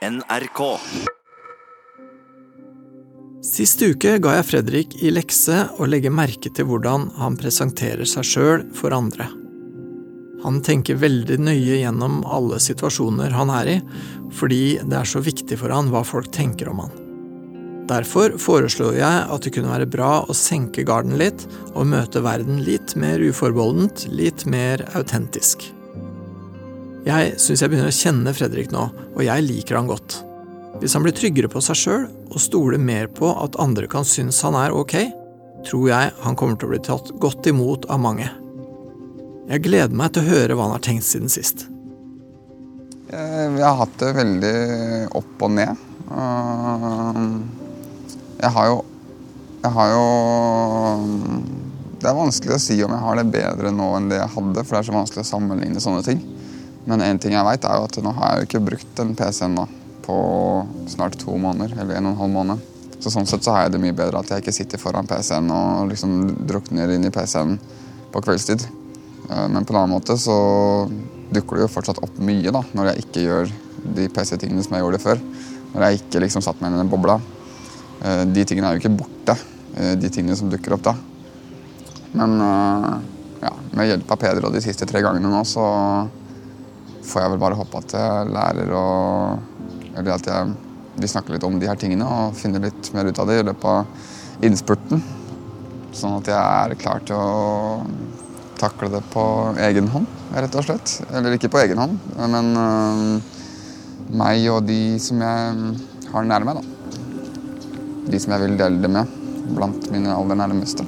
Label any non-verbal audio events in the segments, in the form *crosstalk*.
NRK. Sist uke ga jeg Fredrik i lekse å legge merke til hvordan han presenterer seg sjøl for andre. Han tenker veldig nøye gjennom alle situasjoner han er i, fordi det er så viktig for han hva folk tenker om han. Derfor foreslår jeg at det kunne være bra å senke garden litt og møte verden litt mer uforbeholdent, litt mer autentisk. Jeg syns jeg begynner å kjenne Fredrik nå, og jeg liker han godt. Hvis han blir tryggere på seg sjøl og stoler mer på at andre kan synes han er ok, tror jeg han kommer til å bli tatt godt imot av mange. Jeg gleder meg til å høre hva han har tenkt siden sist. Jeg, jeg har hatt det veldig opp og ned. Uh, Jeg har jo Jeg har jo Det er vanskelig å si om jeg har det bedre nå enn det jeg hadde, for det er så vanskelig å sammenligne sånne ting. Men én ting jeg vet, er jo at nå har jeg jo ikke brukt den PC-en på snart to måneder, eller en og en halv måned. Så sånn sett så har jeg det mye bedre at jeg ikke sitter foran PC-en og liksom drukner inn i PC-en på kveldstid. Eh, Men på en annen måte så dukker det jo fortsatt opp mye da, når jeg ikke gjør de PC-tingene som jeg gjorde før. Når jeg ikke liksom satt meg inn i den bobla. Eh, De tingene er jo ikke borte, eh, de tingene som dukker opp da. Men ja, med hjelp av Peder og de siste tre gangene nå, så får jeg vel bare håpe at jeg lærer og Eller at jeg, vi snakker litt om de her tingene og finner litt mer ut av det i løpet av innspurten. Sånn at jeg er klar til å takle det på egen hånd, rett og slett. Eller ikke på egen hånd, men øh, meg og de som jeg har nær meg, da. De som jeg vil dele det med blant mine aller nærmeste.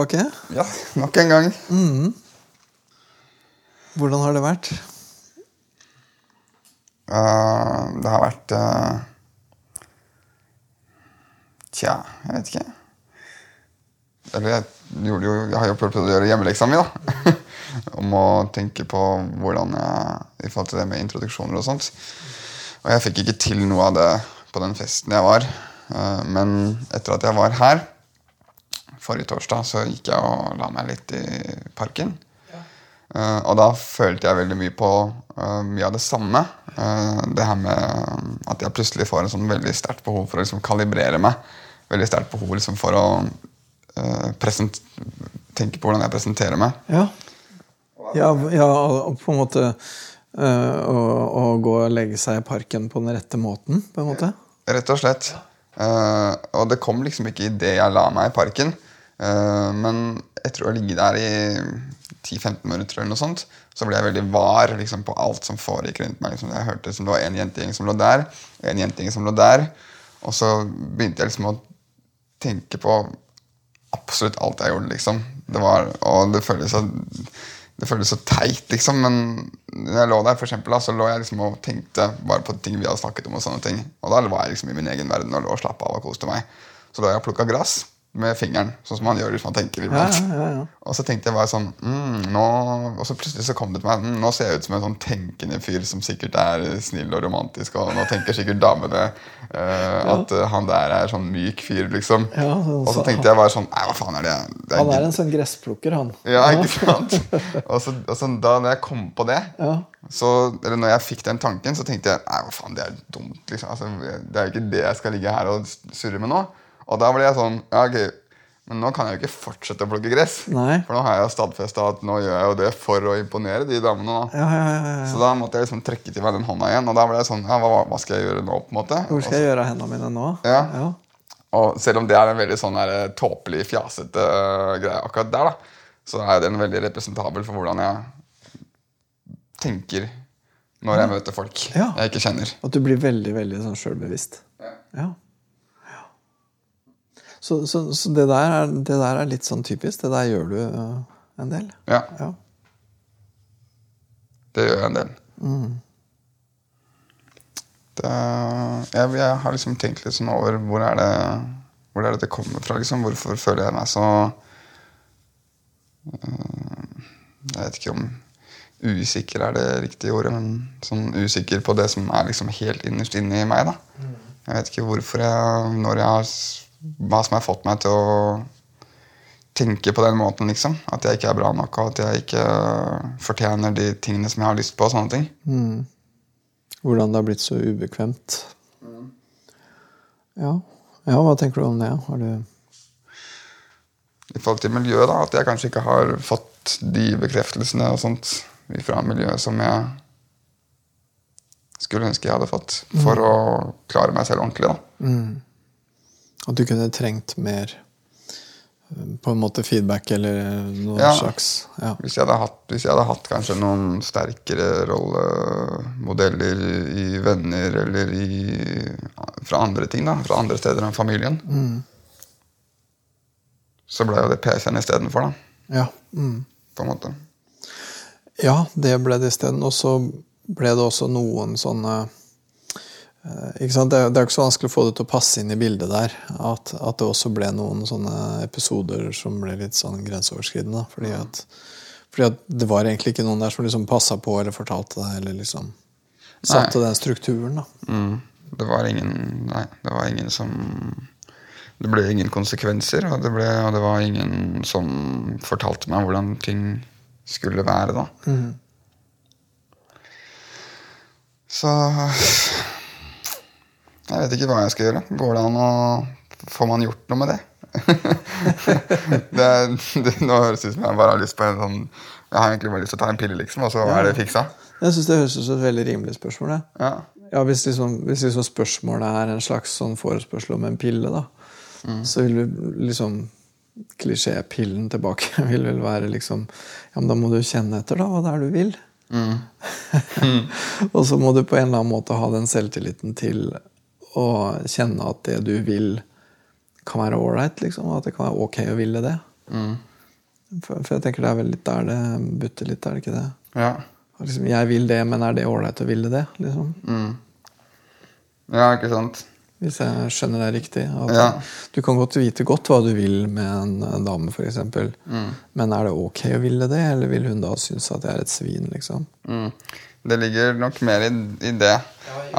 Tilbake. Ja, nok en gang. Hvordan har det vært? Uh, det har vært uh... Tja, jeg vet ikke. Eller jeg, gjorde jo, jeg har jo prøvd å gjøre hjemmeleksa mi, da. *laughs* Om å tenke på hvordan jeg I forhold til det med introduksjoner og sånt. Og jeg fikk ikke til noe av det på den festen jeg var. Eh, Men etter at jeg var her forrige torsdag, så gikk jeg og la meg litt i parken. Uh, og da følte jeg veldig mye på uh, mye av det samme. Uh, det her med at jeg plutselig får en sånn veldig sterkt behov for å liksom kalibrere meg. Veldig sterkt behov liksom for å eh, tenke på hvordan jeg presenterer meg. Ja. Ja, ja og på en måte å, å gå og legge seg i parken på den rette måten, på en måte. Rett og slett. Uh, og det kom liksom ikke idet jeg la meg i parken. Eh, men etter å ligge der i 10-15 minutter, eller noe sånt, så ble jeg veldig var liksom, på alt som foregikk rundt meg. Liksom, jeg hørte liksom, det var en jentegjeng som lå der, en jentegjeng som lå der. Og så begynte jeg liksom å tenke på absolutt alt jeg gjorde. liksom. Det var, og det føles, så, det føles så teit, liksom. Men når jeg lå der, for eksempel, da, så lå jeg liksom og tenkte bare på ting vi hadde snakket om. Og sånne ting. Og da var jeg liksom i min egen verden og lå og slapp av og koste meg. Så lå jeg og plukka gress med fingeren, sånn som man gjør hvis man tenker iblant. ja, ja, ja. Og så tenkte jeg bare sånn mm, nå, Og så plutselig så kom det til meg mm, Nå ser jeg ut som en sånn tenkende fyr som sikkert er snill og romantisk, og nå tenker sikkert damene eh, at uh, han der er sånn myk fyr, liksom. Ja, sånn- og så tenkte jeg bare sånn Nei, hva faen er det? det Han er en sånn gressplukker, han. Ja, ikke sant? *laughs* og så, og så da når jeg kom på det, Ja. så, eller når jeg fikk den tanken, så tenkte jeg nei, hva faen, det er dumt. liksom. Altså, det er jo ikke det jeg skal ligge her og surre med nå. Og da ble jeg sånn ja, ok, Men nå kan jeg jo ikke fortsette å plukke gress. Nei. For nå har jeg jo stadfesta at nå gjør jeg jo det for å imponere de damene. da. Ja, ja, ja, ja. Så da måtte jeg liksom trekke til meg den hånda igjen. Og da ble jeg sånn ja, hva, hva skal jeg gjøre nå? på en måte? Hvor skal jeg gjøre av hendene mine nå? Ja. ja. Og selv om det er en veldig sånn her tåpelig, fjasete uh, greie akkurat der, da, så er den veldig representabel for hvordan jeg tenker når jeg møter folk Ja. jeg ikke kjenner. At du blir veldig veldig sånn sjølbevisst. Ja. Ja. Så, så, så det, der er, det der er litt sånn typisk. Det der gjør du øh, en del. Ja, Ja. det gjør jeg en del. Det, jeg, jeg har liksom tenkt litt sånn over hvor er det hvor er det det kommer fra. liksom Hvorfor føler jeg meg så øh, Jeg vet ikke om usikker er det riktige ordet, men sånn usikker på det som er liksom helt innerst inne i meg. da Jeg vet ikke hvorfor jeg når jeg har Hva som har fått meg til å tenke på den måten, liksom. At jeg ikke er bra nok, og at jeg ikke fortjener de tingene som jeg har lyst på. og sånne ting. Mm. Hvordan det har blitt så ubekvemt. Ja. ja, hva tenker du om det? Har du I forhold til miljøet, da, at jeg kanskje ikke har fått de bekreftelsene og sånt fra miljøet som jeg skulle ønske jeg hadde fått for å klare meg selv ordentlig. da. At du kunne trengt mer eh, på en måte feedback eller noe Ja. slags ja. Hvis jeg, hatt, hvis jeg hadde hatt kanskje noen sterkere rollemodeller i venner eller i, fra andre ting, da, fra andre steder enn familien, så ble jo det PC-en istedenfor, da. Ja. Mm. På en måte. ja, det ble det isteden. Og så ble det også noen sånne eh? Det, er, det er ikke så vanskelig å få det til å passe inn i bildet der. At, at det også ble noen sånne episoder som ble litt sånn grenseoverskridende. Fordi at, fordi at det var egentlig ikke noen der som liksom passa på eller fortalte deg, eller liksom satte den strukturen. da. Mm. Det var ingen Nei, det var ingen som Det ble ingen konsekvenser, og det, ble, og det var ingen som fortalte meg hvordan ting skulle være, da. Så Jeg vet ikke hva jeg skal gjøre. Går det an å Får man gjort noe med det? *laughs* det, er- det nå høres det ut som jeg bare har lyst på en sånn Jeg har egentlig bare lyst til å ta en pille, liksom, og så er det fiksa. Jeg syns det høres ut som et veldig rimelig spørsmål. det. Ja. Ja, hvis, liksom, hvis liksom spørsmålet er en slags sånn forespørsel om en pille, da, så vil du liksom klisjépillen tilbake *laughs* vil vel være liksom Ja, men da må du kjenne etter, da, hva det er du vil. *laughs* og så må du på en eller annen måte ha den selvtilliten til å kjenne at det du vil, kan være ålreit, liksom. Og at det kan være ok å ville det. For, for jeg tenker det er vel litt der det butter litt, er det ikke det? ja. Liksom, jeg vil det, men er det ålreit å ville det? Liksom? Ja, ikke sant? Hvis jeg skjønner deg riktig. Ja. Du kan godt vite godt hva du vil med en, en dame, f.eks. Mm. Men er det ok å ville det, eller vil hun da synes at jeg er et svin? liksom? Mm. Det ligger nok mer i, i det.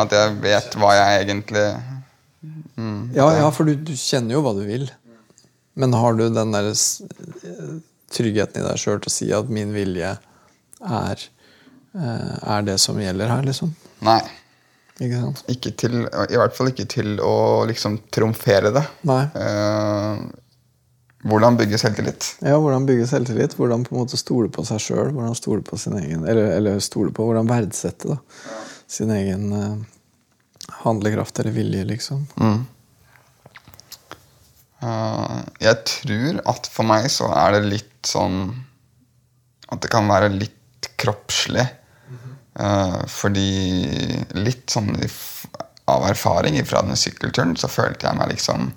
At jeg vet hva jeg egentlig mm, Ja, ja, for du, du kjenner jo hva du vil. Men har du den der tryggheten i deg sjøl til å si at min vilje er, eh, er det som gjelder her, liksom? Nei. Ikke? Ikke til, I hvert fall ikke til å liksom trumfere det. Nei. Eh, hvordan bygge selvtillit? Ja, Hvordan bygge selvtillit, hvordan på en måte stole på seg sjøl. Hvordan stole på sin egen Eller, eller stole på, hvordan verdsette da, sin egen uh, handlekraft eller vilje, liksom. Eh, jeg tror at for meg så er det litt sånn At det kan være litt kroppslig. Eh, fordi litt sånn av erfaring fra den sykkelturen så følte jeg meg liksom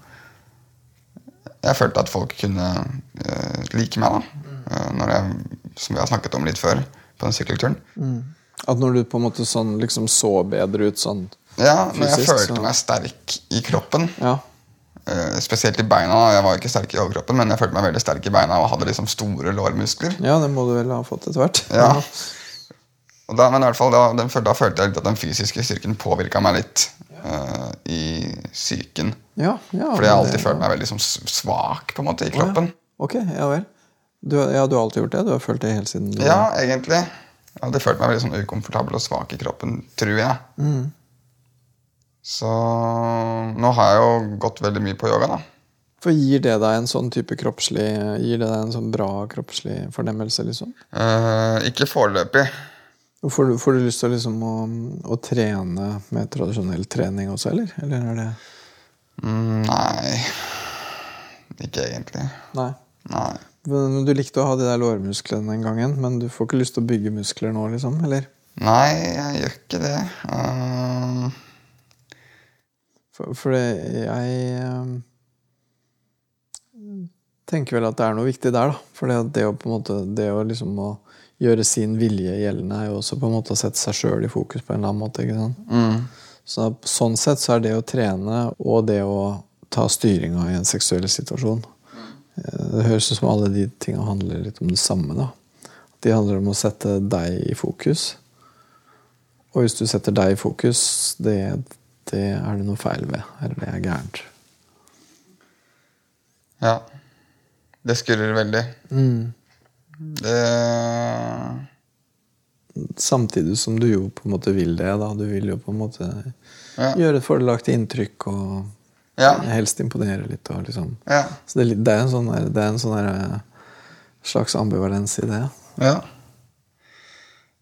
Jeg følte at folk kunne uh, like meg, da. Uh, når jeg, som vi har snakket om litt før på den sykkelturen. At når du på en måte sånn liksom så bedre ut sånn Ja, når jeg følte så- meg sterk i kroppen. Ja. Uh, spesielt i beina. Jeg var ikke sterk i overkroppen, men jeg følte meg veldig sterk i beina og hadde liksom store lårmuskler. ja, det må du vel ha fått etter hvert. Ja. *laughs* Og da, men i hvert fall da, den, da følte jeg litt at den fysiske styrken påvirka meg litt uh, i psyken. Ja, ja, Fordi jeg har alltid det- følt meg veldig som svak på en måte i kroppen. kroppen. Ok, ja vel. Du, ja, du har alltid gjort det? Du har følt det helt siden du Ja, egentlig. Jeg hadde følt meg veldig sånn ukomfortabel og svak i kroppen, tror jeg. Mm. Så nå har jeg jo gått veldig mye på yoga, da. For Gir det deg en sånn type kroppslig Gir det deg en sånn bra kroppslig fornemmelse? liksom? Eh, ikke foreløpig. Får du, får du lyst til liksom, å, å trene med tradisjonell trening også, eller? Eller er det Mm, nei Ikke egentlig. Nei. Nei. Men Du likte å ha de der lårmusklene den gangen, men du får ikke lyst til å bygge muskler nå, liksom? Eller? Nei, jeg gjør ikke det. Um... For, for det, jeg um tenker vel at det er noe viktig der, da. For det, det å på en måte Det å liksom å gjøre sin vilje gjeldende er jo også på en måte å sette seg sjøl i fokus på en eller annen måte. ikke sant? mm, Så sånn sett så er det å trene og det å ta styringa i en seksuell situasjon eh, Det høres ut som alle de tinga handler litt om det samme. da. De handler om å sette deg i fokus. Og hvis du setter deg i fokus, det, det er det noe feil ved. Eller det er gærent. Ja. Det skurrer veldig. Mm. Det Samtidig som du jo på en måte vil det. da. Du vil jo på en måte Ja. gjøre et fordelaktig inntrykk og Ja. helst imponere litt. Og liksom. Ja. Så det, det er en sånn, der, det er en sånn der, eh, slags ambivalens i det. Ja.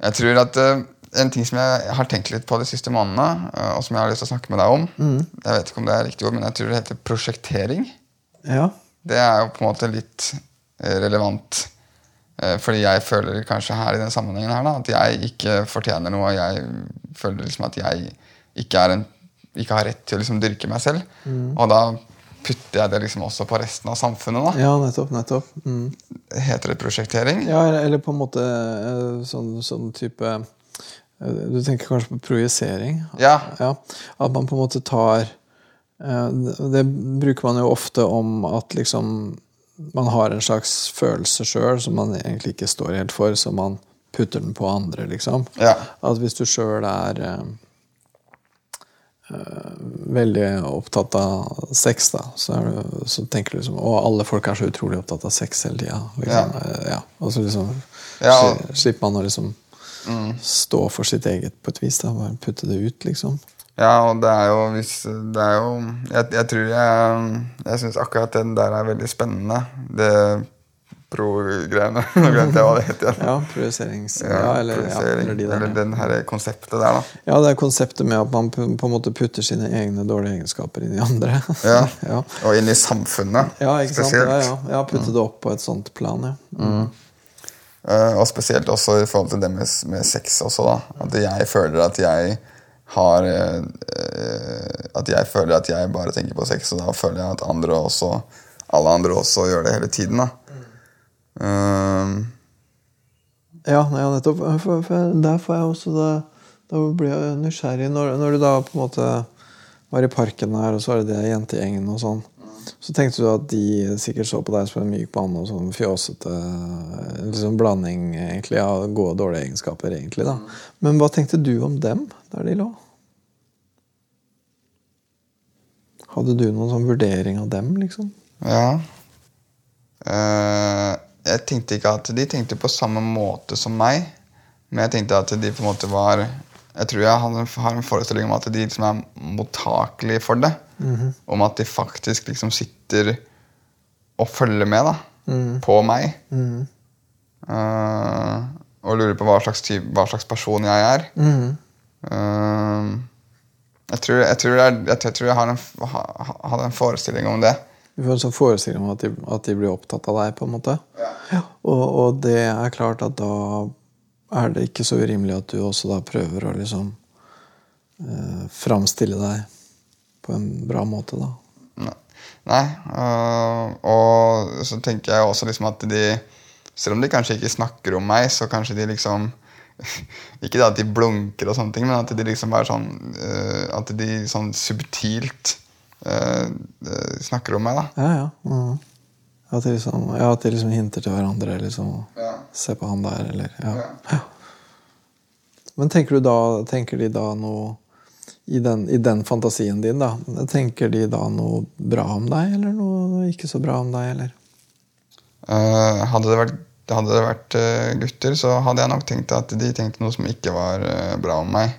Jeg tror at uh, En ting som jeg har tenkt litt på de siste månedene, uh, og som jeg har lyst til å snakke med deg om Jeg vet ikke om det er riktig ord, men jeg tror det heter prosjektering. Ja. Det er jo på en måte litt eh, relevant. Eh, Fordi jeg føler kanskje her i den sammenhengen her da, at jeg ikke fortjener noe. Jeg føler liksom at jeg ikke, er en, ikke har rett til å liksom dyrke meg selv. Og da putter jeg det liksom også på resten av samfunnet. da. ja, nettopp. nettopp. Mm. Heter det prosjektering? Ja, eller, på en måte eh, sånn, sånn type eh, Du tenker kanskje på projisering? Ja. Ja, At man på en måte tar Det bruker man jo ofte om at liksom man har en slags følelse sjøl som man egentlig ikke står helt for, så man putter den på andre, liksom. Ja. At hvis du sjøl er eh, eh, veldig opptatt av sex, da, så, du, så tenker du liksom Å, alle folk er så utrolig opptatt av sex hele tida. Liksom. Ja. Ja. Og så liksom slipper man å liksom stå for sitt eget på et vis. Da. Bare putte det ut, liksom. Ja, og det er jo hvis Det er jo Jeg, jeg tror jeg Jeg syns akkurat den der er veldig spennende. Det pro-greiene. *laughs* Nå glemte jeg hva det het igjen. Ja, projiserings... Ja, eller, ja, eller de eller den her konseptet der, da. Ja, det er konseptet med at man på en måte putter sine egne dårlige egenskaper inn i andre. *laughs* Ja. ja. Og inn i samfunnet Ja, ikke sant? spesielt. Ja, ja. ja putte det opp på et sånt plan, ja. Eh, og spesielt også i forhold til det med, med sex også, da. At jeg føler at jeg har eh, eh, At jeg føler at jeg bare tenker på sex, og da føler jeg at andre også alle andre også gjør det hele tiden. da. Eh, Ja, ja nettopp. For, for der får jeg også det da blir jeg nysgjerrig. Når, når du da på en måte var i parken her, og så var det det jentegjengen og sånn, så tenkte du at de sikkert så på deg som en myk mann og sånn fjåsete liksom blanding egentlig av gode og dårlige egenskaper, egentlig. da. Men hva tenkte du om dem der de lå? Hadde du noen sånn vurdering av dem, liksom? Ja. Uh, jeg tenkte ikke at de tenkte på samme måte som meg. Men jeg tenkte at de på en måte var Jeg tror jeg har en, forestilling om at de liksom er mottakelige for det. Om at de faktisk liksom sitter og følger med da, på meg. Eh, og lurer på hva slags, type, hva slags person jeg er. Uh, jeg, tror, jeg, tror jeg, jeg, tror jeg har en, ha, hadde en forestilling om det. Du får en sånn forestilling om at de, at de blir opptatt av deg. på en måte. Ja. Og, og det er klart at da er det ikke så urimelig at du også da prøver å liksom eh, framstille deg på en bra måte, da. Nei. Nei Uh, og så tenker jeg også liksom at de Selv om de kanskje ikke snakker om meg, så kanskje de liksom *laughs* Ikke det at de blunker, og sånne ting, men at de liksom er sånn uh, At de sånn subtilt uh, snakker om meg. da Ja, ja. mhm. At de liksom, ja, at de liksom hinter til hverandre. liksom, Ja. Se på han der, eller ja. Ja. Men tenker, du da, tenker de da noe i den, I den fantasien din, da, tenker de da noe bra om deg, eller noe ikke så bra om deg, eller? Uh, hadde det vært, hadde det vært øh, gutter, så hadde jeg nok tenkt at de tenkte noe som ikke var øh, bra om meg.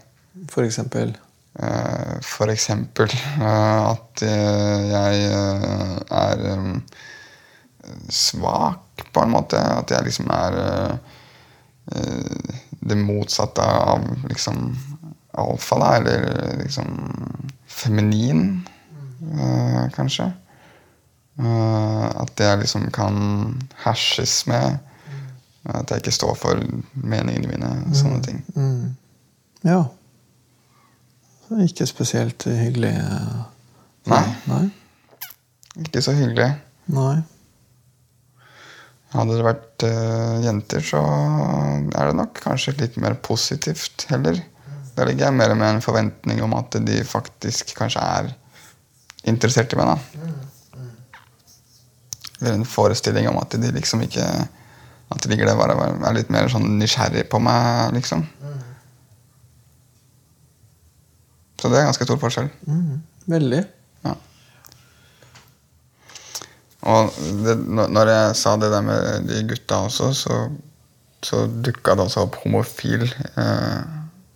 For eksempel? Eh, For eksempel eh, *laughs* at eh, jeg eh, er eh, svak, på en måte. At jeg liksom er eh, eh, det motsatte av liksom alfa, da. Eller liksom feminin, eh, kanskje. Eh, At jeg liksom kan herses med. At jeg ikke står for meningene mine. Sånne ting. Mm. Ja. Ikke spesielt hyggelig. eh, Nei. Nei. Ikke så hyggelig. Nei. Hadde det vært uh, jenter, så er det nok kanskje litt mer positivt heller. Da ligger jeg mer med en forventning om at de faktisk kanskje er interessert i meg. da. Eller en forestilling om at de liksom ikke At de ligger der bare er litt mer sånn nysgjerrig på meg, liksom. Så det er ganske stor forskjell. Mm. Veldig. Ja. Og det, når jeg sa det der med de gutta også, så, så dukka det også opp homofil eh,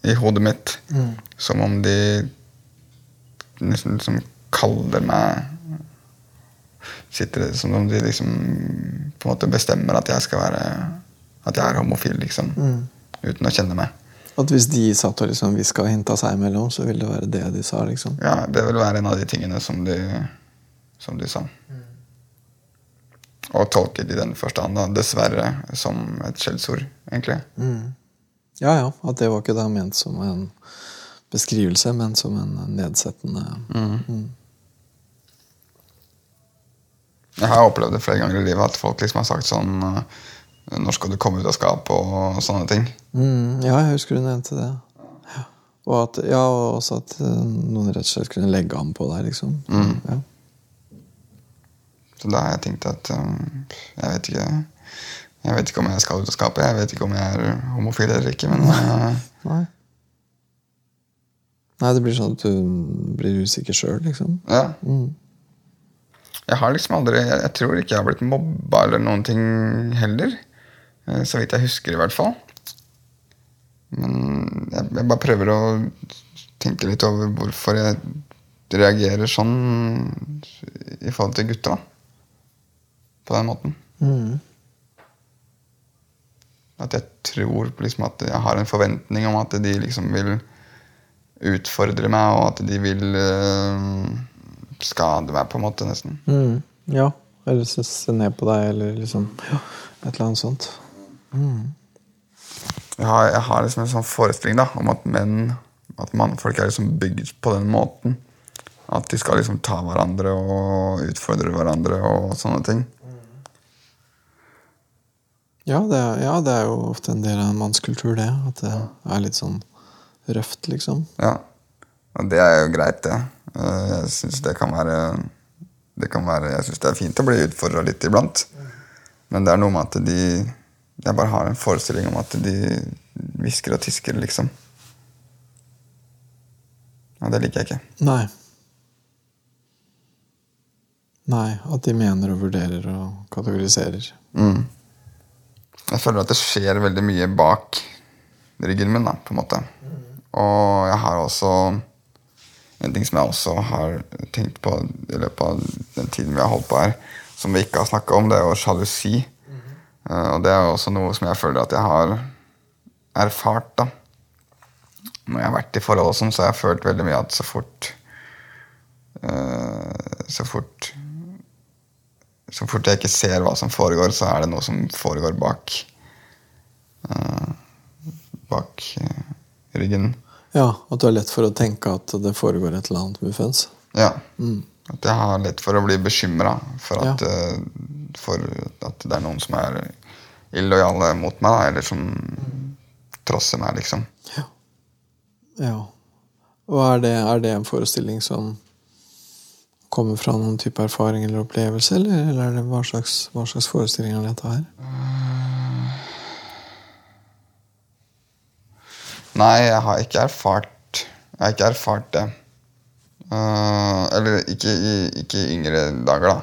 i hodet mitt. Som om de nesten liksom kaller meg sitter, Som om de liksom på en måte bestemmer at jeg skal være At jeg er homofil, liksom. Uten å kjenne meg. At hvis de satt og liksom hviska og hinta seg imellom, så ville det være det de sa, liksom. Ja, det vil være en av de tingene som de, som de sa. Og tolket i den forstand, da, dessverre, som et skjellsord, egentlig. Ja ja, at det var ikke da ment som en beskrivelse, men som en nedsettende Jeg har opplevd det flere ganger i livet at folk liksom har sagt sånn eh, Når skal du komme ut av skapet? og sånne ting. Mm, ja, jeg husker du nevnte det. Ja. Og at, ja, også at eh, noen rett og slett kunne legge an på deg, liksom. Ja. Så da har jeg tenkt at um, jeg vet ikke Jeg vet ikke om jeg skal ut og skape. Jeg vet ikke om jeg er homofil eller ikke, men uh, Nei. Nei, det blir sånn at du blir usikker sjøl, liksom. ja. Jeg har liksom aldri Jeg, jeg tror ikke jeg har blitt mobba eller noen ting heller. Eh, Så vidt jeg husker, i hvert fall. Men jeg, jeg bare prøver å tenke litt over hvorfor jeg reagerer sånn i forhold til gutta. På den måten. At jeg tror liksom at jeg har en forventning om at de liksom vil utfordre meg, og at de vil øh, skade meg, på en måte, nesten. Mm. Ja. Eller se, ned på deg, eller liksom ja, et eller annet sånt. Jeg har, jeg har liksom en sånn forestilling da, om at menn At mannfolk er liksom bygd på den måten. At de skal liksom ta hverandre og utfordre hverandre og sånne ting. Ja det, er, ja, det er jo ofte en del av en mannskultur, det. At det er litt sånn røft, liksom. Ja. Og det er jo greit, det. Eh, Jeg syns det kan være det kan være, Jeg syns det er fint å bli utfordra litt iblant. Men det er noe med at de Jeg bare har en forestilling om at de hvisker og tisker, liksom. Og det liker jeg ikke. Nei. Nei, at de mener og vurderer og kategoriserer. Jeg føler at det skjer veldig mye bak ryggen min, da, på en måte. Og jeg har også En ting som jeg også har tenkt på i løpet av den tiden vi har holdt på her, som vi ikke har snakka om, det er jo sjalusi. Eh, Og det er jo også noe som jeg føler at jeg har erfart, da. Når jeg har vært i forhold og sånn, så har jeg følt veldig mye at så fort uh, Så fort så fort jeg ikke ser hva som foregår, så er det noe som foregår bak uh, Bak uh, ryggen. Ja, at du har lett for å tenke at det foregår et eller annet muffens. Ja. At jeg har lett for å bli bekymra for, at, uh, for at det er noen som er illojale mot meg, eller som trosser meg, liksom. Ja. Og er det, er det en forestilling som kommer fra noen type erfaring eller opplevelse, eller, eller er hva slags, hva slags forestilling er dette her? Nei, jeg har ikke erfart Jeg har ikke erfart det. Uh, eller ikke i, ikke i yngre dager, da.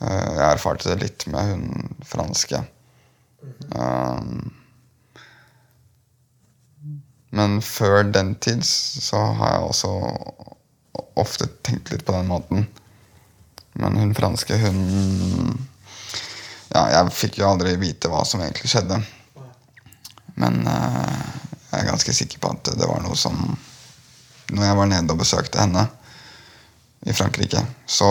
Uh, jeg erfarte det litt med hun franske. Eh, men før den tid så har jeg også ofte tenkt litt på den måten. Men hun franske, hun Ja, jeg fikk jo aldri vite hva som egentlig skjedde. Men uh, jeg er ganske sikker på at det var noe som Når jeg var nede og besøkte henne i Frankrike, så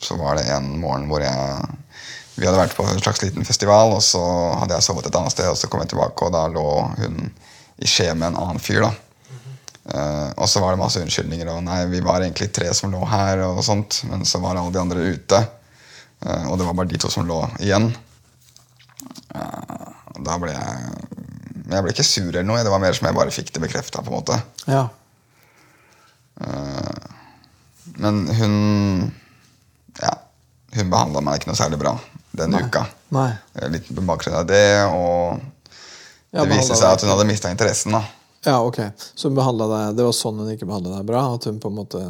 Så var det en morgen hvor jeg Vi hadde vært på en slags liten festival, og så hadde jeg sovet et annet sted, og så kom jeg tilbake, og da lå hun i skje med en annen fyr. da Eh, og så var det masse unnskyldninger. Og nei, vi var egentlig tre som lå her, og sånt, men så var alle de andre ute. Uh, og det var bare de to som lå igjen. Uh, da ble jeg Men jeg ble ikke sur eller noe. Det var mer som jeg bare fikk det bekrefta. Ja. Men hun Ja, hun behandla meg ikke noe særlig bra den Nei. uka. Nei. Litt på bakgrunn av det, og Ja, det viste seg at hun hadde mista interessen. da Ja, ok. Så hun behandlet deg, det var sånn hun ikke behandla deg bra? At hun på en måte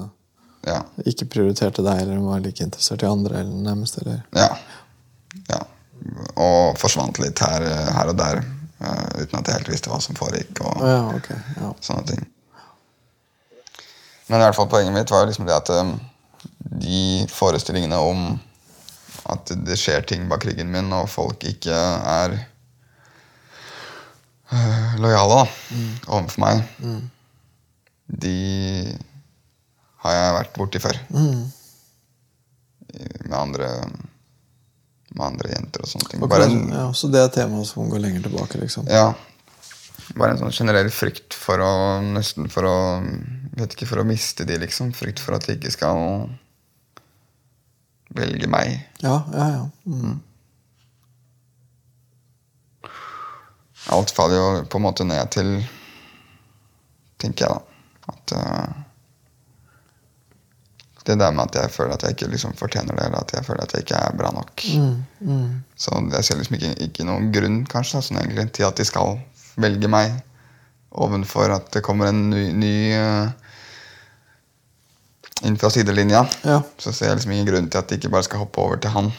Ja. ikke prioriterte deg, eller hun var like interessert i andre? eller nærmest, eller? Ja. ja. Og forsvant litt her, her og der Uh, uten at jeg helt visste hva som foregikk. og ja, okay. Ja. sånne ting. Men i hvert fall poenget mitt var jo liksom det at um, de forestillingene om at det skjer ting bak ryggen min, og folk ikke er øh, lojale da, overfor meg, de har jeg vært borti før. Mm. Med andre med andre jenter og sånne ting. Ok, Bare en, ja, så det er temaet som går lenger tilbake, liksom? ja. Bare en sånn generell frykt for å nesten for å Vet ikke, for å miste de, liksom. Frykt for at de ikke skal velge meg. Ja, ja, ja. Mm. Alt faller jo på en måte ned til Tenker jeg, da. At uh, Det der med at jeg føler at jeg ikke liksom fortjener det, eller at jeg føler at jeg ikke er bra nok. Så jeg ser liksom ikke, ikke noen grunn kanskje da, sånn egentlig, til at de skal velge meg ovenfor at det kommer en ny, ny uh, inn fra sidelinja. Ja. Så ser jeg liksom ingen grunn til at de ikke bare skal hoppe over til han.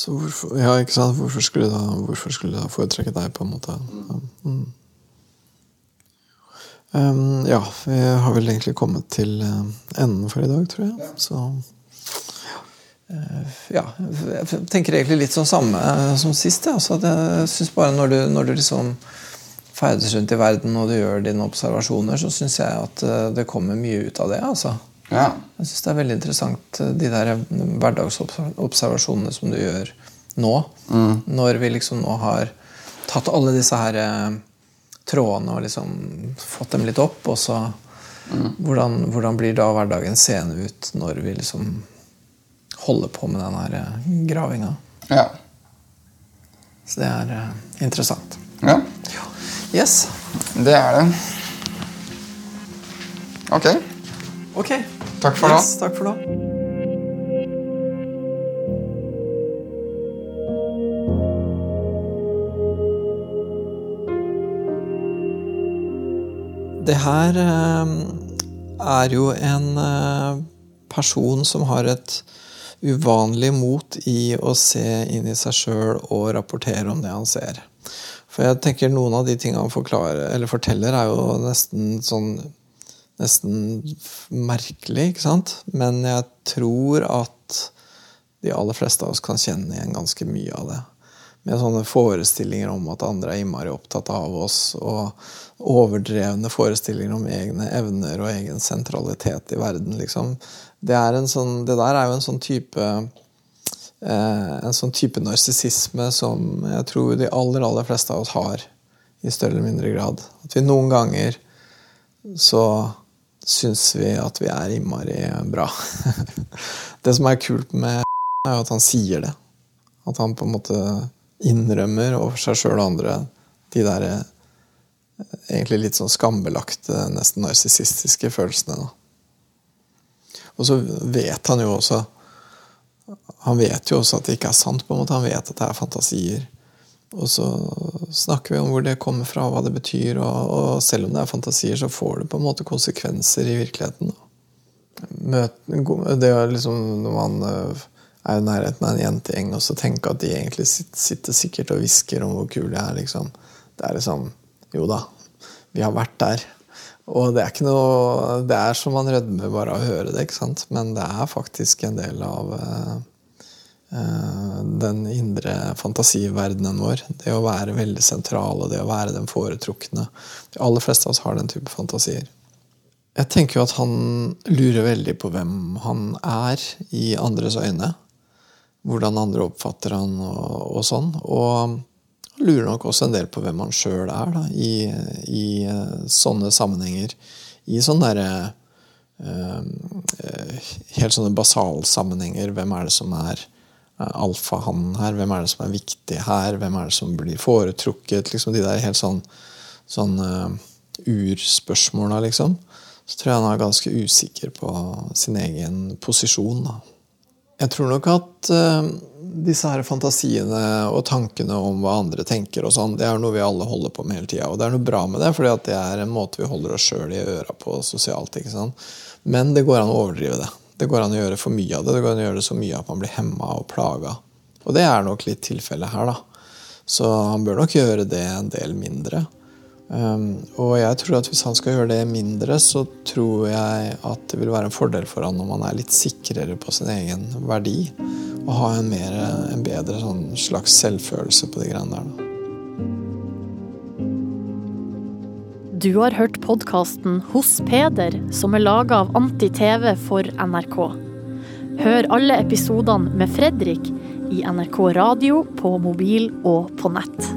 Så hvorfor, ja, ikke sant? Hvorfor skulle du da, hvorfor skulle da foretrekke deg, på en måte? Ja. Mm. Um, ja, vi har vel egentlig kommet til eh, enden for i dag, tror jeg. Så eh, ja, jeg tenker egentlig litt sånn samme eh, som sist. Ja. Altså, jeg synes bare når du, når du liksom ferdes rundt i verden og du gjør dine observasjoner, så syns jeg at det kommer mye ut av det. altså. Ja. Jeg syns det er veldig interessant eh, de der hverdagsobservasjonene som du gjør nå. Når vi liksom nå har tatt alle disse her eh, trådene og liksom fått dem litt opp, og så hvordan, hvordan blir da hverdagen seende ut når vi liksom holder på med den her eh, gravinga? Ja. Så det er eh, interessant. ja. Yes. Det er det. Ok. Ok. Takk for nå. Takk for nå. Det her eh, er jo en eh, person som har et uvanlig mot i å se inn i seg sjøl og rapportere om det han ser. For jeg tenker noen av de tingene han eller forteller, er jo nesten sånn Nesten merkelig, ikke sant? Men jeg tror at de aller fleste av oss kan kjenne igjen ganske mye av det. Med sånne forestillinger om at andre er innmari opptatt av oss, og overdrevne forestillinger om egne evner og egen sentralitet i verden. liksom. Det, sånn, det der er jo en sånn type eh, en sånn type narsissisme som jeg tror de aller, aller fleste av oss har i større eller mindre grad. At vi noen ganger så syns vi at vi er innmari bra. *laughs* det som er kult med *laughs* er jo at han sier det. At han på en måte innrømmer overfor seg sjøl og andre de der eh, egentlig litt sånn skambelagte, nesten narsissistiske følelsene. Da. Og så vet han jo også Han vet jo også at det ikke er sant. på en måte Han vet at det er fantasier. Og så snakker vi om hvor det kommer fra, hva det betyr. Og, og selv om det er fantasier, så får det på en måte konsekvenser i virkeligheten. Da. Det er liksom Når man øh, er i nærheten av en jentegjeng og så tenker at de egentlig sitter, sikkert og hvisker om hvor kule jeg er. liksom. Det er liksom Jo da, vi har vært der. Og det er ikke noe Det er som man rødmer bare av å høre det, ikke sant? men det er faktisk en del av eh, eh, den indre fantasiverdenen vår. Det å være veldig sentral og det å være den foretrukne. De aller fleste av oss har den type fantasier. Jeg tenker jo at han lurer veldig på hvem han er i andres øyne. Hvordan andre oppfatter han og, og sånn. Og lurer nok også en del på hvem han sjøl er da, i, i eh, sånne sammenhenger. I sånne derre øh, Helt sånne basalsammenhenger. Hvem er det som er eh, alfahannen her? Hvem er det som er viktig her? Hvem er det som blir foretrukket? Liksom de der helt sånn sånne urspørsmåla, liksom, så tror jeg han er ganske usikker på sin egen posisjon. Da. Jeg tror nok at uh, disse her fantasiene og tankene om hva andre tenker, og sånn, det er noe vi alle holder på med hele tida. Og det er noe bra med det, for det er en måte vi holder oss sjøl i øra på sosialt. ikke sant? Men det går an å overdrive det. Det går an å gjøre for mye av det. Det går an å gjøre det så mye at man blir hemma og plaga. Og det er nok litt tilfellet her, da. Så han bør nok gjøre det en del mindre. Um, og jeg tror at hvis han skal gjøre det mindre, så tror jeg at det vil være en fordel for han om han er litt sikrere på sin egen verdi. Og ha en, mer, en bedre sånn slags selvfølelse på de greiene der. Da. Du har hørt podkasten Hos Peder, som er laga av Anti-TV for NRK. Hør alle episodene med Fredrik i NRK radio, på mobil og på nett.